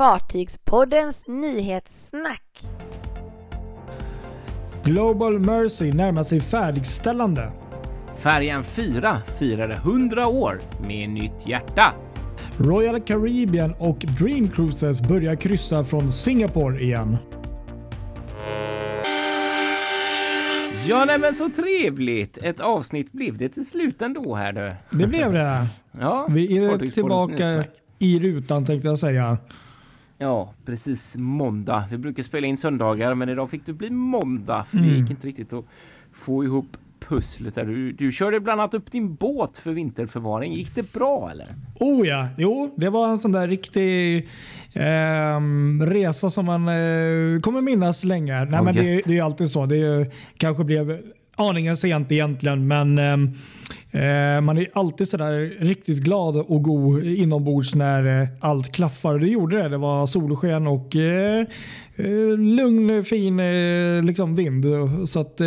Fartygspoddens nyhetssnack. Global Mercy närmar sig färdigställande. Färjan 4 firade 100 år med nytt hjärta. Royal Caribbean och Dream Cruises börjar kryssa från Singapore igen. Ja, nej men så trevligt. Ett avsnitt blev det till slut ändå här du. Det blev det. Ja, Vi är tillbaka i rutan tänkte jag säga. Ja, precis måndag. Vi brukar spela in söndagar, men idag fick det bli måndag för Mm. det gick inte riktigt att få ihop pusslet där. Du, du körde bland annat upp din båt för vinterförvaring. Gick det bra eller? Oh ja, jo, det var en sån där riktig ehm, resa som man eh, kommer minnas länge. Nej, Ja, men det, det är ju alltid så. Det är, kanske blev aningen sent egentligen, men eh, man är alltid sådär riktigt glad och god inombords när eh, allt klaffar. Det gjorde det. Det var solsken och eh, eh, lugn, fin eh, liksom vind. Så att, eh,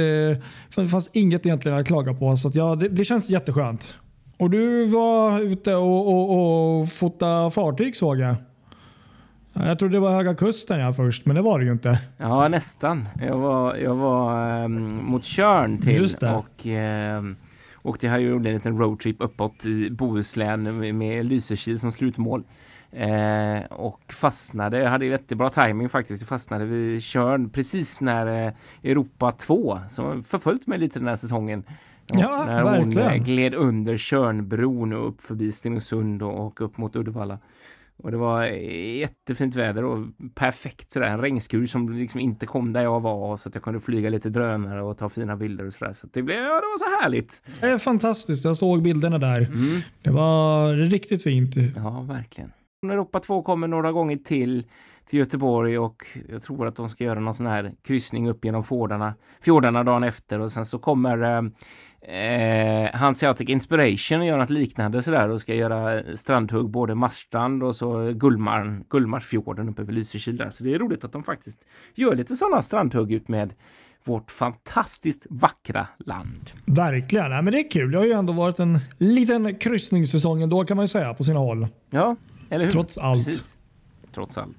det fanns inget egentligen att klaga på. Så att, ja, det, det känns jätteskönt. Och du var ute och, och, och fotade fartyg såg jag. Ja, Jag trodde det var Höga Kusten ja, först, men det var det ju inte. Ja, nästan. Jag var, jag var ehm, mot Tjörn till och um, åkte och gjorde en liten roadtrip uppåt i Bohuslän med, Lysekil som slutmål. Eh, och fastnade, jag hade jättebra timing faktiskt, jag fastnade vid Tjörn precis när eh, Europa 2, som förföljt mig lite den här säsongen. Ja, när hon verkligen. eh, gled under Tjörnbron och upp förbi Stenungsund och, och upp mot Uddevalla. Och det var jättefint väder och perfekt sådär. En regnskur som liksom inte kom där jag var så att jag kunde flyga lite drönare och ta fina bilder och sådär. Så det blev, ja det var så härligt. Det är fantastiskt. Jag såg bilderna där. Mm. Det var riktigt fint. Ja, verkligen. Europa 2 kommer några gånger till till Göteborg och jag tror att de ska göra någon sån här kryssning upp genom fjordarna, fjordarna dagen efter och sen så kommer eh, Hanseatic Inspiration och göra något liknande sådär och ska göra strandhugg både Marstrand och så Gullmarn, Gullmarsfjorden uppe vid Lysekil där. Så det är roligt att de faktiskt gör lite sådana strandhugg ut med vårt fantastiskt vackra land. Verkligen. Nej, men det är kul. Det har ju ändå varit en liten kryssningssäsong ändå kan man ju säga på sina håll. Ja, eller hur? Trots allt. Precis. Trots allt.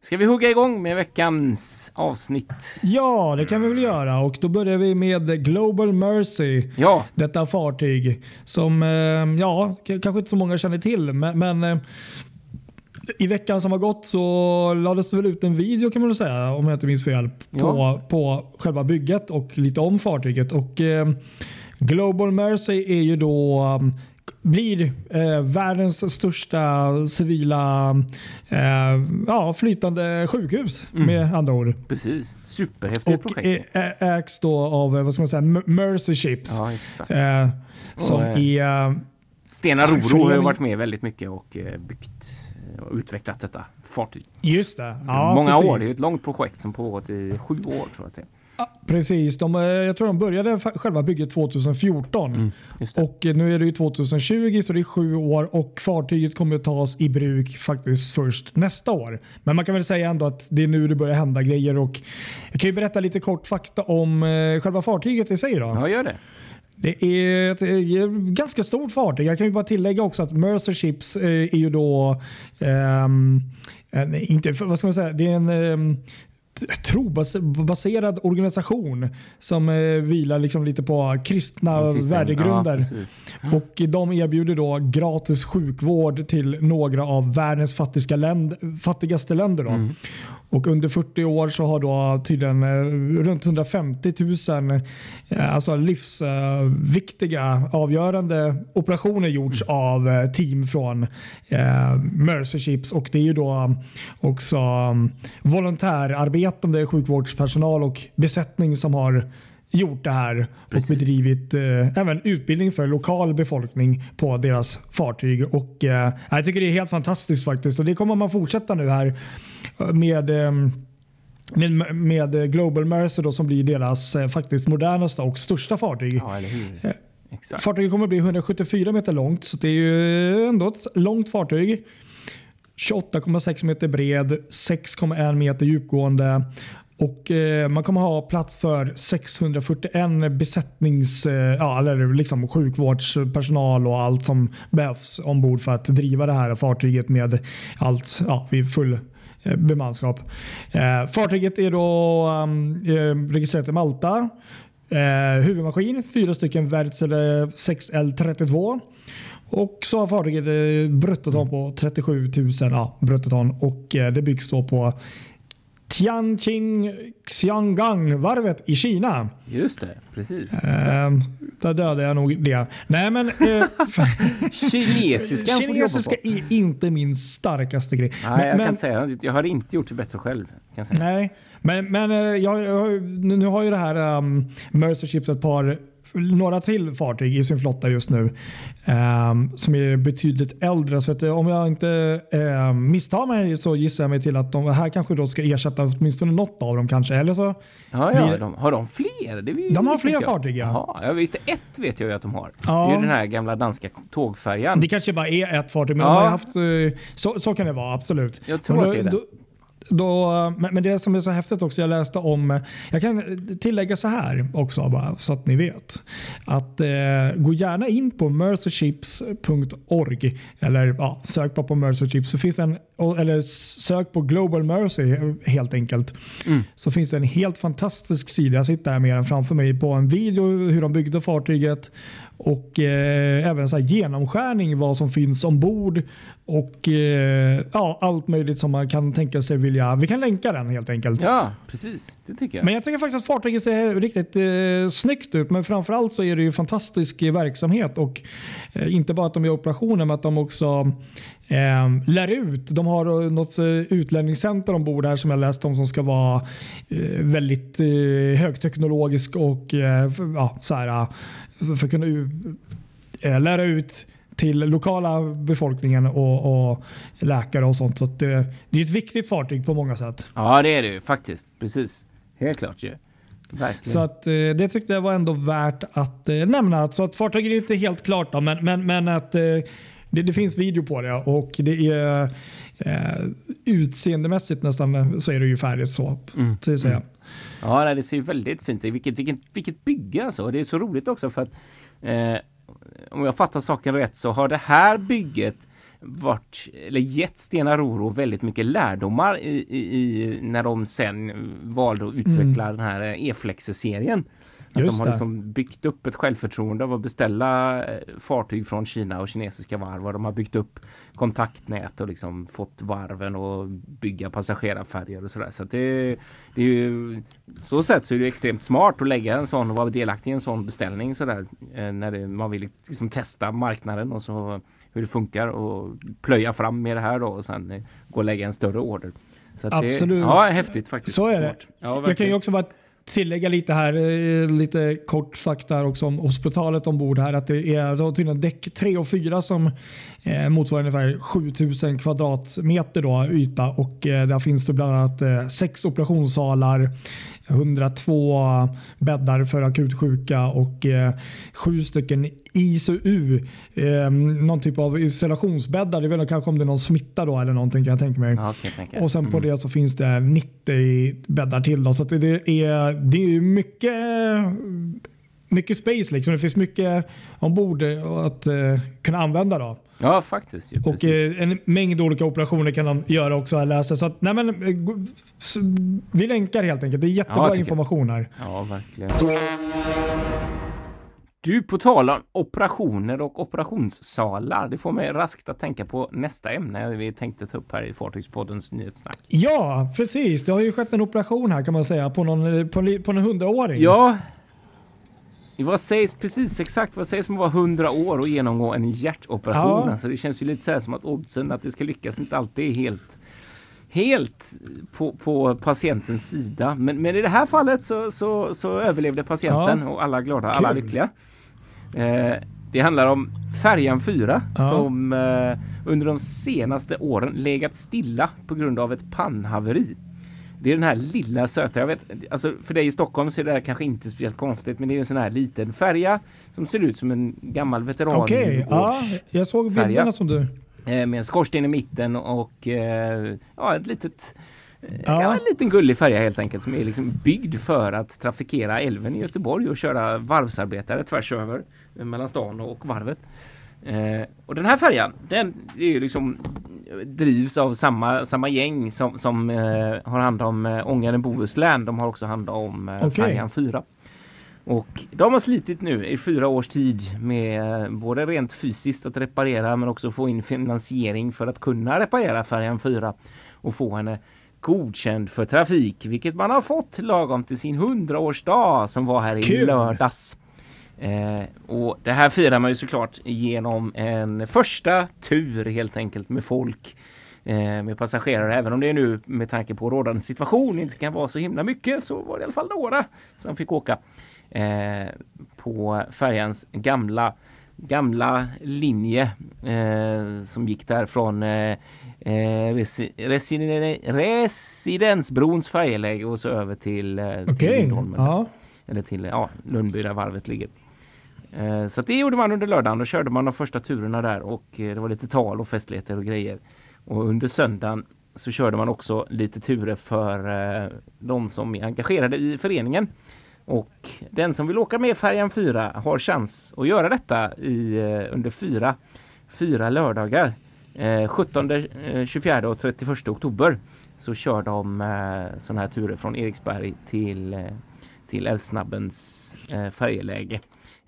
Ska vi hugga igång med veckans avsnitt? Ja, det kan vi väl göra. Och då börjar vi med Global Mercy. Ja, Detta fartyg som, eh, ja, kanske inte så många känner till. Men, eh, i veckan som har gått så lades det väl ut en video kan man väl säga, om jag inte minns fel, på, Ja. på själva bygget och lite om fartyget. Och eh, Global Mercy är ju då blir eh, världens största civila eh, ja, flytande sjukhus med andra ord. precis. Superhäftigt Och projekt. ä- ägs då av eh, vad ska man säga, Mercy Ships. Ja. Eh, som Och, eh, är... Stena Roro har ju varit med väldigt mycket och eh, byggt eh, och utvecklat detta fartyg. Just det. Ja, Många precis. år. Det är ett långt projekt som pågått i sju år tror jag Precis. De, eh, jag tror de började själva bygget 2014. Mm. Och eh, nu är det ju 2020 så det är sju år och fartyget kommer att tas i bruk faktiskt först nästa år. Men man kan väl säga ändå att det är nu det börjar hända grejer. Och jag kan ju berätta lite kort fakta om eh, själva fartyget i sig. Då. Ja, gör det. Det är ett eh, ganska stort fartyg. Jag kan ju bara tillägga också att Mercer Ships är ju då ehm, en, inte, vad ska man säga, det är en t- trobaserad organisation som eh, vilar liksom lite på kristna Kristen- värdegrunder. Ja, precis. Och de erbjuder då gratis sjukvård till några av världens fattigaste, länd, fattigaste länder. Då. Mm. Och under 40 år så har då tydligen eh, runt 150 000 eh, alltså livsviktiga avgörande operationer gjorts av eh, team från Mercy Ships. Och det är ju då också um, volontärarbetande sjukvårdspersonal och besättning som har gjort det här Precis. och bedrivit eh, även utbildning för lokal befolkning på deras fartyg. Och, eh, jag tycker det är helt fantastiskt faktiskt och det kommer man fortsätta nu här eh, med eh, med, med Global Mercer då, som blir deras eh, faktiskt modernaste och största fartyg. Ja? Eh, Exakt. Fartyget kommer bli 174 meter långt så det är ju ändå ett långt fartyg. 28,6 meter bred, 6,1 meter djupgående och eh, Man kommer ha plats för 641 besättnings, eh, ja, eller liksom sjukvårdspersonal och allt som behövs ombord för att driva det här fartyget med allt ja, vid full eh, bemanskap. Eh, fartyget är då um, registrerat i Malta. Eh, huvudmaskin, fyra stycken Wärtsilä 6L32. Och så har fartyget bruttoton på 37 000 ja, bruttoton och det byggs då på Tianjin Xianggang-varvet i Kina. Just det, precis. Eh, där dödade jag nog det. Nej men... Eh, Kinesiska kinesiska är inte min starkaste grej. Nej, men, jag men, kan säga. Jag har inte gjort det bättre själv. Nej, men, men eh, jag, jag, nu har ju det här um, Mercer Ships ett par några till fartyg i sin flotta just nu ehm, som är betydligt äldre. Så att, eh, om jag inte eh, misstar mig så gissar jag mig till att de här kanske då ska ersätta åtminstone något av dem kanske. Eller så, Ja, Blir ja, det- de, har de fler? Det De har fler jag. fartyg, ja. Jaha, jag visste ett vet jag ju att de har. Ja. Det är ju den här gamla danska tågfärjan. det kanske bara är ett fartyg men Ja. de har haft, eh, så, så kan det vara absolut. Jag tror Men att det är det. Då, men det som är så häftigt också, jag läste om, jag kan tillägga så här också bara så att ni vet. Att eh, gå gärna in på mercerships.org eller ja, sök bara på Mercerships. Så finns en, eller sök på Global Mercy helt enkelt. Mm. Så finns det en helt fantastisk sida. Jag sitter här med den framför mig på en video hur de byggde fartyget och eh, även så här genomskärning vad som finns ombord och eh, ja, allt möjligt som man kan tänka sig vilja. Vi kan länka den helt enkelt. Ja, precis. Det tycker jag. Men jag tycker faktiskt att fartyget ser riktigt eh, snyggt ut. Men framförallt så är det ju fantastisk verksamhet. Och eh, inte bara att de gör operationer men att de också eh, lär ut. De har eh, något eh, utlänningscenter ombord här som jag läst om som ska vara eh, väldigt högteknologisk och eh, f- ja, så här, för att kunna lära ut till lokala befolkningen och, och läkare och sånt. Så det, det är ett viktigt fartyg på många sätt. Ja, det är det ju faktiskt. Precis. Helt klart ju. Verkligen. Så att, det tyckte jag var ändå värt att nämna. Så att fartyget är inte helt klart då, men, men, men att det, det finns video på det och det är eh, utseendemässigt nästan så är det ju färdigt så. Mm. Så att säga. Ja, nej, det ser ju väldigt fint ut. Vilket, vilket, vilket bygge alltså. Det är så roligt också för att eh, om jag fattar saken rätt så har det här bygget varit, eller gett Stena Roro väldigt mycket lärdomar i, i, i när de sen valde att utveckla den här eh, E-Flexer-serien. Att. Just de har det. liksom byggt upp ett självförtroende av att beställa eh, fartyg från Kina och kinesiska varv och de har byggt upp kontaktnät och liksom fått varven att bygga passagerarfärjor och sådär. Så att det, det är ju så sätt så är det extremt smart att lägga en sån och vara delaktig i en sån beställning sådär eh, när det, man vill liksom testa marknaden och så hur det funkar och plöja fram med det här då och sen eh, gå och lägga en större order. Absolut. Det, ja, häftigt faktiskt. Så är det. Ja, Jag kan ju också bara tillägga lite här, eh, lite kort fakta där också om hospitalet ombord här. Att det är då tydligen däck 3 och 4 som eh, motsvarar ungefär 7000 kvadratmeter då, yta och eh, där finns det bland annat eh, sex operationssalar, 102 bäddar för akutsjuka och eh, sju stycken ICU. Eh, någon typ av isolationsbäddar. Det är väl kanske om det är någon smitta då eller någonting kan jag tänka mig. Ja, jag. Och sen på Mm. det så finns det 90 bäddar till. Då. Så det, är, det är mycket, mycket space. Liksom. Det finns mycket ombord att eh, kunna använda. Då. Ja, faktiskt. Ju, Och eh, en mängd olika operationer kan de göra också. har Jag läst. Så att, nej, men, eh, vi länkar helt enkelt. Det är Ja, jättebra tycker information här. Ja, verkligen. Du, på tal om operationer och operationssalar. Det får mig raskt att tänka på nästa ämne vi tänkte ta upp här i Fartygspoddens nyhetssnack. Ja, precis. Det har ju skett en operation här kan man säga på någon, på, på en hundraåring. Ja, vad sägs precis exakt vad sägs om att vara 100 år och genomgå en hjärtoperation? Ja. Alltså det känns ju lite så här som att oddsen att det ska lyckas inte alltid är helt helt på, på patientens sida. Men, men i det här fallet så, så, så överlevde patienten Ja. och alla glada, alla Kul. lyckliga. Eh, det handlar om Färjan 4 Ja. som eh, under de senaste åren legat stilla på grund av ett pannhaveri. Det är den här lilla söta, jag vet, alltså för dig i Stockholm så är det här kanske inte speciellt konstigt men det är en sån här liten färja som ser ut som en gammal veteran. Okej, ja, jag såg bilderna som du... Eh, med en skorsten i mitten och eh, ja, ett litet Ja. ja. en liten gullig färja helt enkelt som är liksom byggd för att trafikera älven i Göteborg och köra varvsarbetare tvärs över mellan stan och varvet. Eh, och den här färjan den är liksom drivs av samma, samma gäng som, som eh, har hand om eh, Ångaren Bohuslän. De har också hand om eh, okay. färjan 4. Och de har slitit nu i fyra års tid med eh, både rent fysiskt att reparera men också få in finansiering för att kunna reparera färjan 4 och få henne godkänd för trafik, vilket man har fått lagom till sin hundraårsdag som var här i Kul. lördags. Eh, och det här firar man ju såklart genom en första tur helt enkelt med folk eh, med passagerare. Även om det nu med tanke på rådande situation inte kan vara så himla mycket så var det i alla fall några som fick åka eh, på färjans gamla gamla linje eh, som gick där från eh, eh resi resi Residensbrons färjeläge och så över till, eh, till okay. Lindholmen. Ja. Eller till ja, Lundby där varvet ligger. Eh, så det gjorde man under lördagen. Då körde man de första turerna där och eh, det var lite tal och festligheter och grejer. Och under söndagen så körde man också lite turer för eh, de som är engagerade i föreningen. Och den som vill åka med färjan 4 har chans att göra detta i, under fyra, fyra lördagar. 17, 24 och 31 oktober så kör de sådana här turer från Eriksberg till, till Älvsnabbens färjeläge.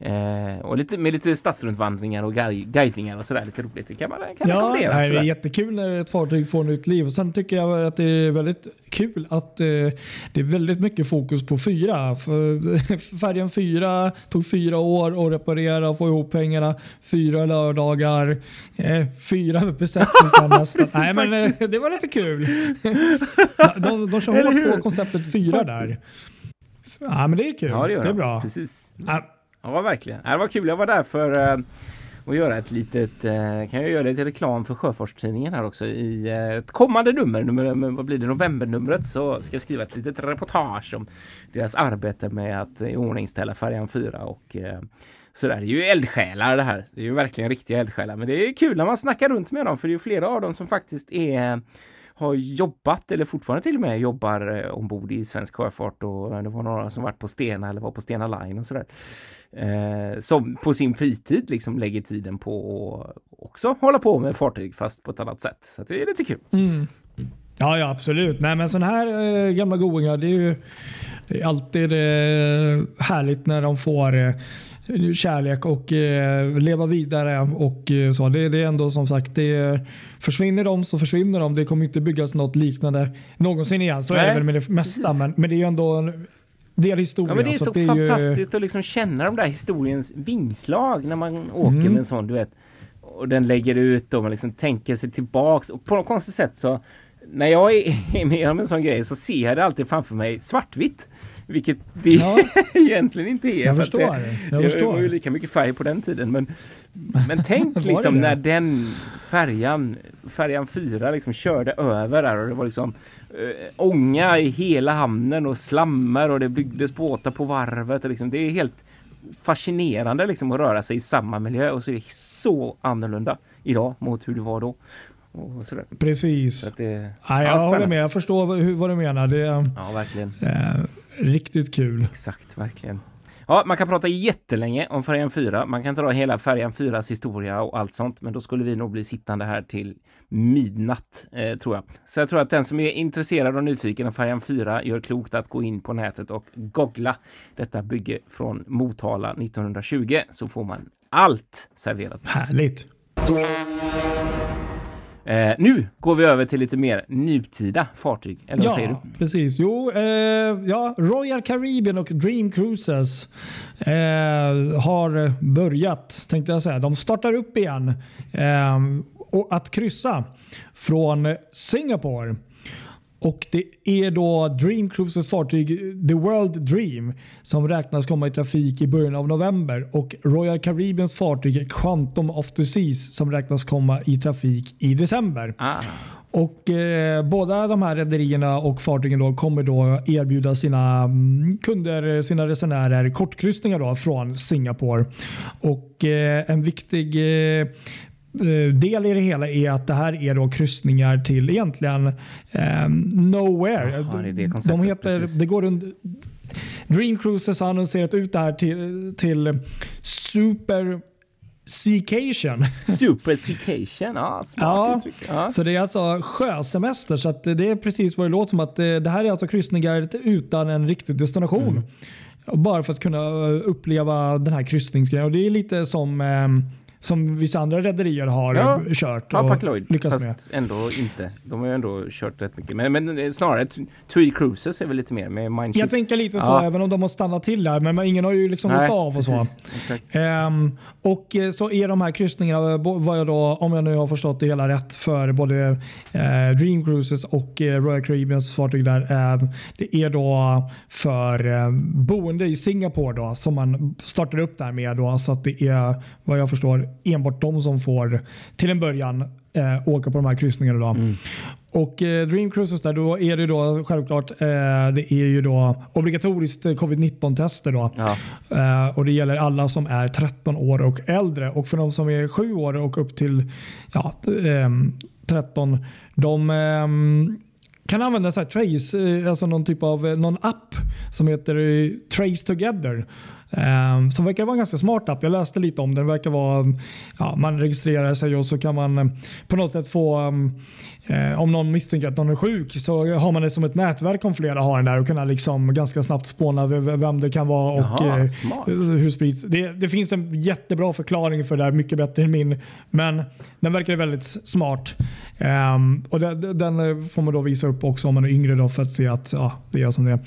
Eh, och lite, med lite stadsrundvandringar och guidningar och sådär lite roligt. Det kan man kan ja, nej, det är jättekul när ett fartyg får nytt liv. Och sen tycker jag att det är väldigt kul att eh, det är väldigt mycket fokus på fyra. För, färjan fyra tog fyra år att reparera och få ihop pengarna. Fyra lördagar, eh, fyra besättningar Nej men eh, det var lite kul. de, de kör hårt på konceptet fyra där. Ja men det är kul. Ja, det, det är bra. Precis. Ja. Ja, verkligen. Det var kul. Jag var där för eh, att göra ett litet, eh, kan jag göra lite reklam för Sjöfartstidningen här också. I eh, ett kommande nummer, nummer, vad blir det, novembernumret, så ska jag skriva ett litet reportage om deras arbete med att iordningställa färjan 4 och så där. Det är ju eldsjälar det här. Det är ju verkligen riktiga eldsjälar. Men det är kul när man snackar runt med dem för det är flera av dem som faktiskt är har jobbat eller fortfarande till och med jobbar eh, ombord i svensk sjöfart och eh, det var några som varit på Stena eller var på Stena Line och sådär. Eh, som på sin fritid liksom lägger tiden på att också hålla på med fartyg fast på ett annat sätt. Så det är lite kul. Mm. Ja, ja, absolut. Nej, men sådana här eh, gamla goingar, det är ju det är alltid eh, härligt när de får eh, kärlek och eh, leva vidare. och eh, så. Det, det, är ändå som sagt, det, försvinner de så försvinner de. Det kommer inte byggas något liknande någonsin igen. Så Nej, är det väl med det mesta. Men, men, det är ju ändå en del historia. Ja, men det är så, så det är fantastiskt ju... att liksom känna de där historiens vingslag när man åker mm. med en sån. Du vet, och den lägger ut och man liksom tänker sig tillbaks. Och på något konstigt sätt så när jag är med om en sån grej så ser jag det alltid framför mig svartvitt. Vilket det ja. egentligen inte är. Jag förstår. Det, jag det var ju lika mycket färg på den tiden. Men, men tänk liksom när den färjan, färjan 4 liksom körde över där och det var liksom äh, ånga i hela hamnen och slammar och det byggdes båtar på varvet. Och liksom, det är helt fascinerande liksom att röra sig i samma miljö och så är det så annorlunda idag mot hur det var då. Precis. Det, ja, jag håller med. Jag förstår hur, vad du menar. Det, ja, verkligen. Eh, Riktigt kul. Exakt, verkligen. Ja, man kan prata jättelänge om färjan 4. Man kan dra hela färjan 4s historia och allt sånt, men då skulle vi nog bli sittande här till midnatt, eh, tror jag. Så jag tror att den som är intresserad och nyfiken av färjan 4 gör klokt att gå in på nätet och googla detta bygge från Motala 1920 så får man allt serverat. Härligt! Eh, nu går vi över till lite mer nutida fartyg. Eller vad ja, säger du? Precis. Jo, eh, ja, Royal Caribbean och Dream Cruises eh, har börjat, tänkte jag säga. De startar upp igen eh, och att kryssa från Singapore. Och Det är då Dream Cruises fartyg The World Dream som räknas komma i trafik i början av november och Royal Caribbeans fartyg Quantum of the Seas som räknas komma i trafik i december. Ah. Och eh, Båda de här rederierna och fartygen då kommer då erbjuda sina mm, kunder, sina resenärer kortkryssningar då från Singapore. Och eh, En viktig eh, eh, del i det hela är att det här är då kryssningar till egentligen eh, nowhere. Jaha, det det de heter, precis. det går under, Dream Cruises har annonserat ut det här till, till Super Seacation. Supercication, ja smart Ja, uttryck. Ja. Så det är alltså sjösemester. Så det är precis vad det låter som. att eh, Det här är alltså kryssningar utan en riktig destination. Mm. Bara för att kunna eh, uppleva den här kryssningsgrejen. Och det är lite som, eh, som vissa andra rederier har Ja. kört Ja, och Parkloid, lyckats fast med. ändå inte. De har ju ändå kört rätt mycket. Men, men eh, snarare Three Cruises är väl lite mer med Mindshift. Jag tänker lite så, Ja. även om de har stannat till där. Men ingen har ju liksom gått av och så. precis. Ehm, och eh, så är de här kryssningarna, vad jag då, om jag nu har förstått det hela rätt, för både eh, Dream Cruises och eh, Royal Caribbeans fartyg där. Eh, det är då för eh, boende i Singapore då, som man startar upp där med. Då, så att det är vad jag förstår enbart de som får till en början eh, åka på de här kryssningarna. Då. Mm. Och eh, Dream Cruises där, då är det då självklart eh, det är ju då obligatoriskt eh, covid-19 tester. Då. Ja. Eh, och Det gäller alla som är 13 år och äldre. Och för de som är 7 år och upp till ja, ehm, 13, de ehm, kan använda så trace, eh, alltså någon typ av eh, någon app som heter eh, Trace Together. Um, som verkar vara en ganska smart app. Jag läste lite om den. Det verkar vara, ja, man registrerar sig och så kan man eh, på något sätt få, um, eh, om någon misstänker att någon är sjuk så har man det som ett nätverk om flera har den där och kan liksom ganska snabbt spåna vem det kan vara och Jaha, eh, hur sprids. Det, det finns en jättebra förklaring för det här, mycket bättre än min. Men den verkar väldigt smart. Ehm, och den, den får man då visa upp också om man är yngre då för att se att ja, det är som det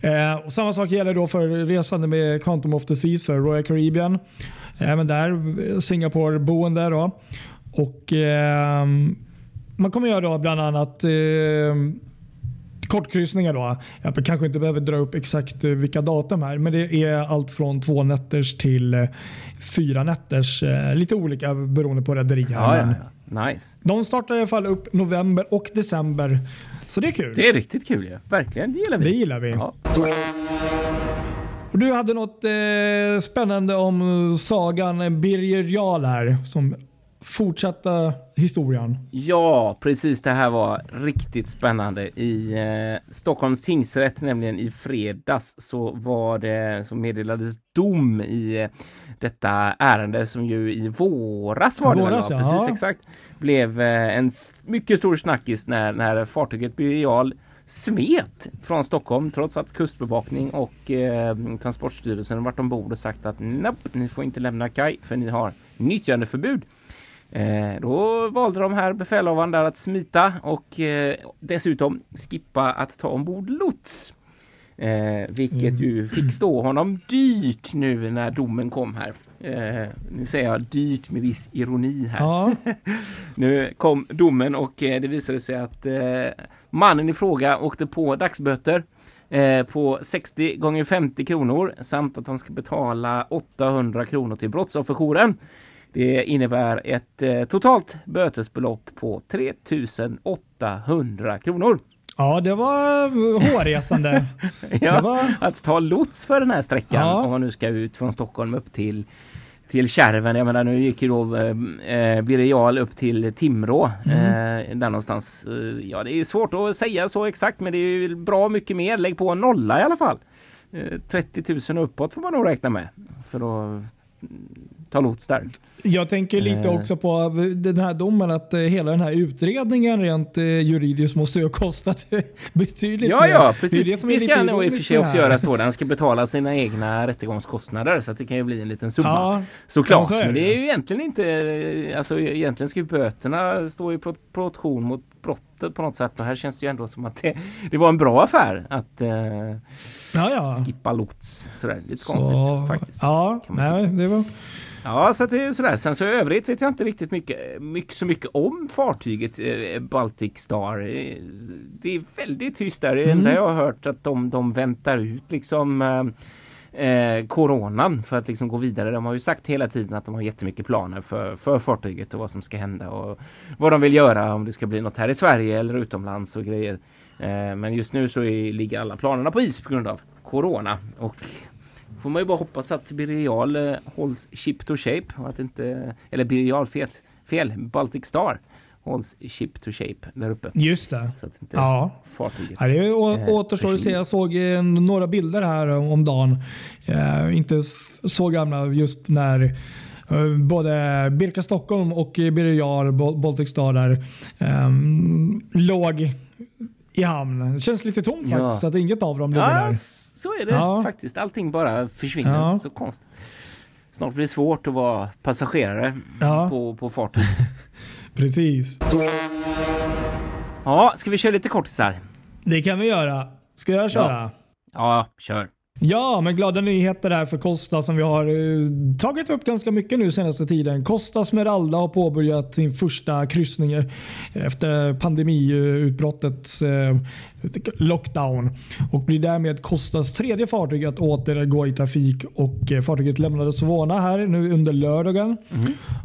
är. Eh, och samma sak gäller då för resande med Quantum of the Seas för Royal Caribbean. Även där eh, Singapore-boende. Då. Och, ehm, man kommer göra då bland annat ehm, kortkryssningar. Då. Jag kanske inte behöver dra upp exakt eh, vilka datum här, men det är allt från två nätters till eh, fyra nätters. eh, Lite olika beroende på rederi. Ja, ja, ja. Nice. De startar i alla fall upp november och december. Så det är kul. Det är riktigt kul ju. Verkligen, det gillar vi. Det gillar vi. Ja. Och du hade något eh, spännande om sagan Birger Jarl här som fortsatta historien. Ja, precis. Det här var riktigt spännande. I eh, Stockholms tingsrätt, nämligen i fredags, så var det så meddelades dom i eh, detta ärende som ju i våras var det Våras, väl? ja. Precis exakt. Blev eh, en mycket stor snackis när, när fartyget Birger smet från Stockholm trots att Kustbevakning och eh, Transportstyrelsen varit ombord och sagt att nope, ni får inte lämna kaj för ni har nyttjandeförbud. Eh, då valde de här befälhavaren där att smita och eh, dessutom skippa att ta ombord lots. Eh, vilket ju fick stå honom dyrt nu när domen kom här. Eh, nu säger jag dyrt med viss ironi här. Ja, Nu kom domen och eh, det visade sig att eh, mannen i fråga åkte på dagsböter eh, på 60 gånger 50 kronor samt att han ska betala 800 kronor till brottsofferjouren. Det innebär ett eh, totalt bötesbelopp på 3800 kronor. ja det var hårresande. Ja, var- Att ta lots för den här sträckan Ja. om man nu ska ut från Stockholm upp till till Kärven. Jag menar nu gick ju då eh, Birger Jarl upp till Timrå. Mm. Eh, där någonstans. Eh, ja det är svårt att säga så exakt men det är ju bra mycket mer. Lägg på en nolla i alla fall. Eh, 30 000 uppåt får man nog räkna med. För att ta lots där. Jag tänker lite Eh. också på den här domen att eh, hela den här utredningen rent eh, juridiskt måste ju ha kostat betydligt Ja, mer. ja, Det är precis. det som Det, ska han nog i och för sig också göra. Står. Han ska betala sina egna rättegångskostnader så att det kan ju bli en liten summa. Ja, Såklart, så är men det är ju egentligen inte, alltså egentligen ska ju böterna stå i pro- proportion mot brottet på något sätt och här känns det ju ändå som att det, det var en bra affär att eh, ja. ja. skippa lots sådär. Lite Så, konstigt faktiskt. Ja, nej, det var... Ja, så att det är sådär. Sen så i övrigt vet jag inte riktigt mycket, mycket så mycket om fartyget eh, Baltic Star. Eh, Det är väldigt tyst där. Det Mm. enda jag har hört att de, de väntar ut liksom eh, eh, coronan för att liksom gå vidare. De har ju sagt hela tiden att de har jättemycket planer för, för fartyget och vad som ska hända och vad de vill göra om det ska bli något här i Sverige eller utomlands och grejer. Eh, men just nu så är, ligger alla planerna på is på grund av corona och får man ju bara hoppas att Birger eh, hålls chip to shape och att inte, eller Birger fet, fel. Baltic Star hålls ship to shape där uppe. Just det. Så att inte Ja. fartyget... Ja, det å- Eh, återstår att se. Jag såg eh, några bilder här om dagen. Eh, inte så gamla just när eh, både Birka Stockholm och eh, Birger Jarl, Bal- Baltic Star där, eh, låg i hamn. Det känns lite tomt Ja. faktiskt att inget av dem ligger Ja, där. Så är det Ja. faktiskt. Allting bara försvinner. Ja. Så konstigt. Snart blir det svårt att vara passagerare Ja. på, på fartyg. Precis. Ja, ska vi köra lite kortisar? Det kan vi göra. Ska jag köra? Ja, kör. Ja, men glada nyheter här för Costa som vi har eh, tagit upp ganska mycket nu senaste tiden. Costa Smeralda har påbörjat sin första kryssning eh, efter pandemiutbrottets eh, lockdown och blir därmed Costas tredje fartyg att återgå i trafik och eh, fartyget lämnade Sovana här nu under lördagen.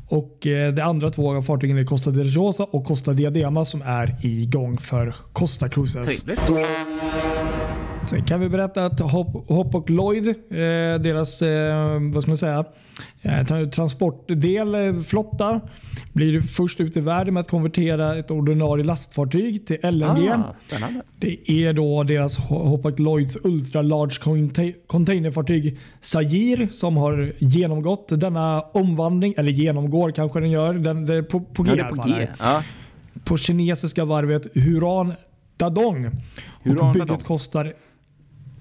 Och eh, de andra två fartygen är Costa del Rosa och Costa Diadema som är igång för Costa Cruises. Trevligt. Sen kan vi berätta att Hopp, Hopp och Lloyd, eh, deras eh, vad ska man säga, eh, tra- transportdel, eh, flotta, blir först ut i världen med att konvertera ett ordinarie lastfartyg till LNG. Ah. Det är då deras Ho- Hopp och Lloyds Ultra Large containerfartyg Sajir som har genomgått denna omvandling, eller genomgår kanske den gör. Den, är på, på G Ja, det på G. Ja. på kinesiska varvet Huran Dadong. Huran och bygget Dadong. kostar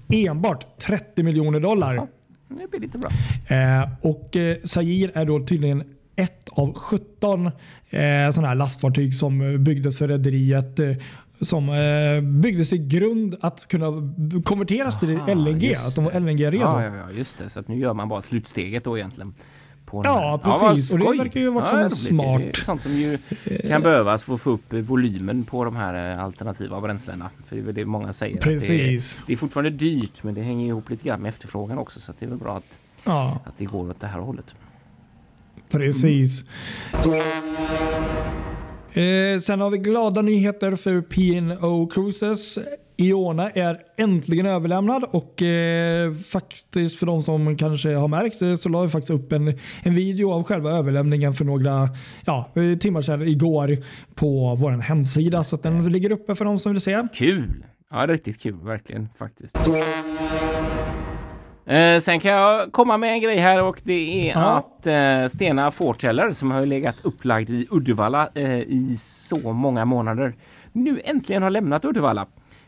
enbart 30 miljoner dollar. Ja. Det blir lite bra. Eh, och eh, Sair är då tydligen ett av 17 eh, sådana här lastfartyg som eh, byggdes för rederiet. Eh, som eh, byggdes i grund att kunna konverteras till Aha, LNG. just Att de var. LNG-redo. Ja, ja, ja, just det. Så att nu gör man bara slutsteget då egentligen. På Ja, precis. vad Och det verkar ju vara ja, smart. Det är sånt som ju kan behövas för att få upp volymen på de här eh, alternativa bränslena. För det är väl det många säger. Precis. Det är, det är fortfarande dyrt, men det hänger ihop lite grann med efterfrågan också. Så det är väl bra att, Ja, att det går åt det här hållet. precis. Eh, sen har vi glada nyheter för P&O Cruises. Iona är äntligen överlämnad och eh, faktiskt för de som kanske har märkt det så la jag faktiskt upp en, en video av själva överlämningen för några ja, eh, timmar sedan igår på vår hemsida så att den ligger uppe för de som vill se. Kul! Ja, riktigt kul, verkligen faktiskt. Eh, sen kan jag komma med en grej här och det är Ja. att eh, Stena Forteller som har legat upplagd i Uddevalla eh, i så många månader nu äntligen har lämnat Uddevalla.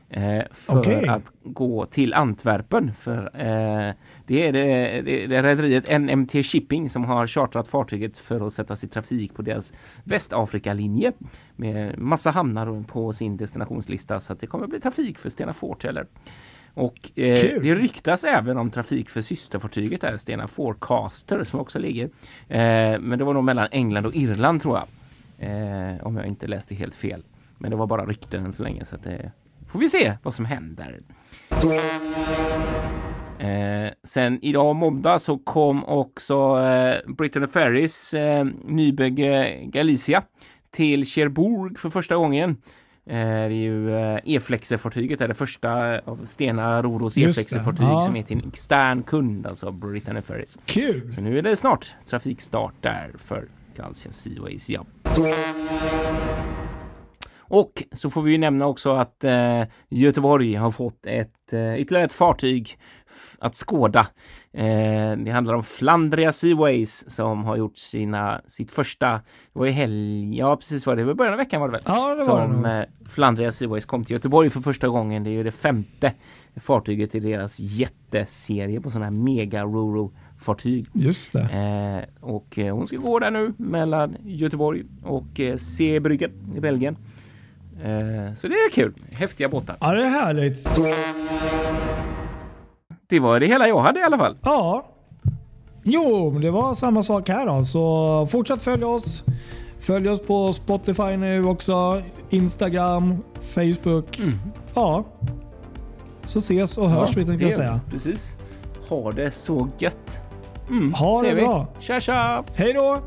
Eh, för Okej. att gå till Antwerpen. För eh, det är det, det, det rederiet NMT Shipping som har chartrat fartyget för att sättas i trafik på deras Västafrika-linje med massa hamnar på sin destinationslista så att det kommer bli trafik för Stena Forteller. Och eh, det ryktas även om trafik för systerfartyget där, Stena Forecaster som också ligger. Eh, men det var nog mellan England och Irland tror jag. Eh, om jag inte läste helt fel. Men det var bara rykten än så länge så att det får vi se vad som händer. Eh, sen idag måndag så kom också eh, Britain Ferries eh, nybygge Galicia till Cherbourg för första gången. Eh, det är ju eh, E-flexer-fartyget, är det första av Stena Roros E-flexer-fartyg ja. som är till en extern kund, alltså Britain Ferries. Kul! Så nu är det snart trafikstart där för Galician Seaways, ja. Och så får vi ju nämna också att eh, Göteborg har fått ett, eh, ytterligare ett fartyg att skåda. Eh, det handlar om Flandria Seaways som har gjort sina, sitt första, det var i helg, ja precis var det, det var början av veckan var det väl? Ja, det var det som nog. eh, Flandria Seaways kom till Göteborg för första gången. Det är ju det femte fartyget i deras jätteserie på sådana här mega roro fartyg. Just det. Eh, och eh, hon ska gå där nu mellan Göteborg och eh, Seebryggen i Belgien. Eh, så det är kul. Häftiga båtar. Ja, det är härligt. Det var det hela jag hade i alla fall. Ja. Jo, det var samma sak här då. Så fortsätt följa oss. Följ oss på Spotify nu också. Instagram, Facebook. Mm. Ja. Så ses och hörs vi tänkte jag säga. Precis. Ha det så gött. Mm, Ha det vi. bra. Tja tja! Hej då!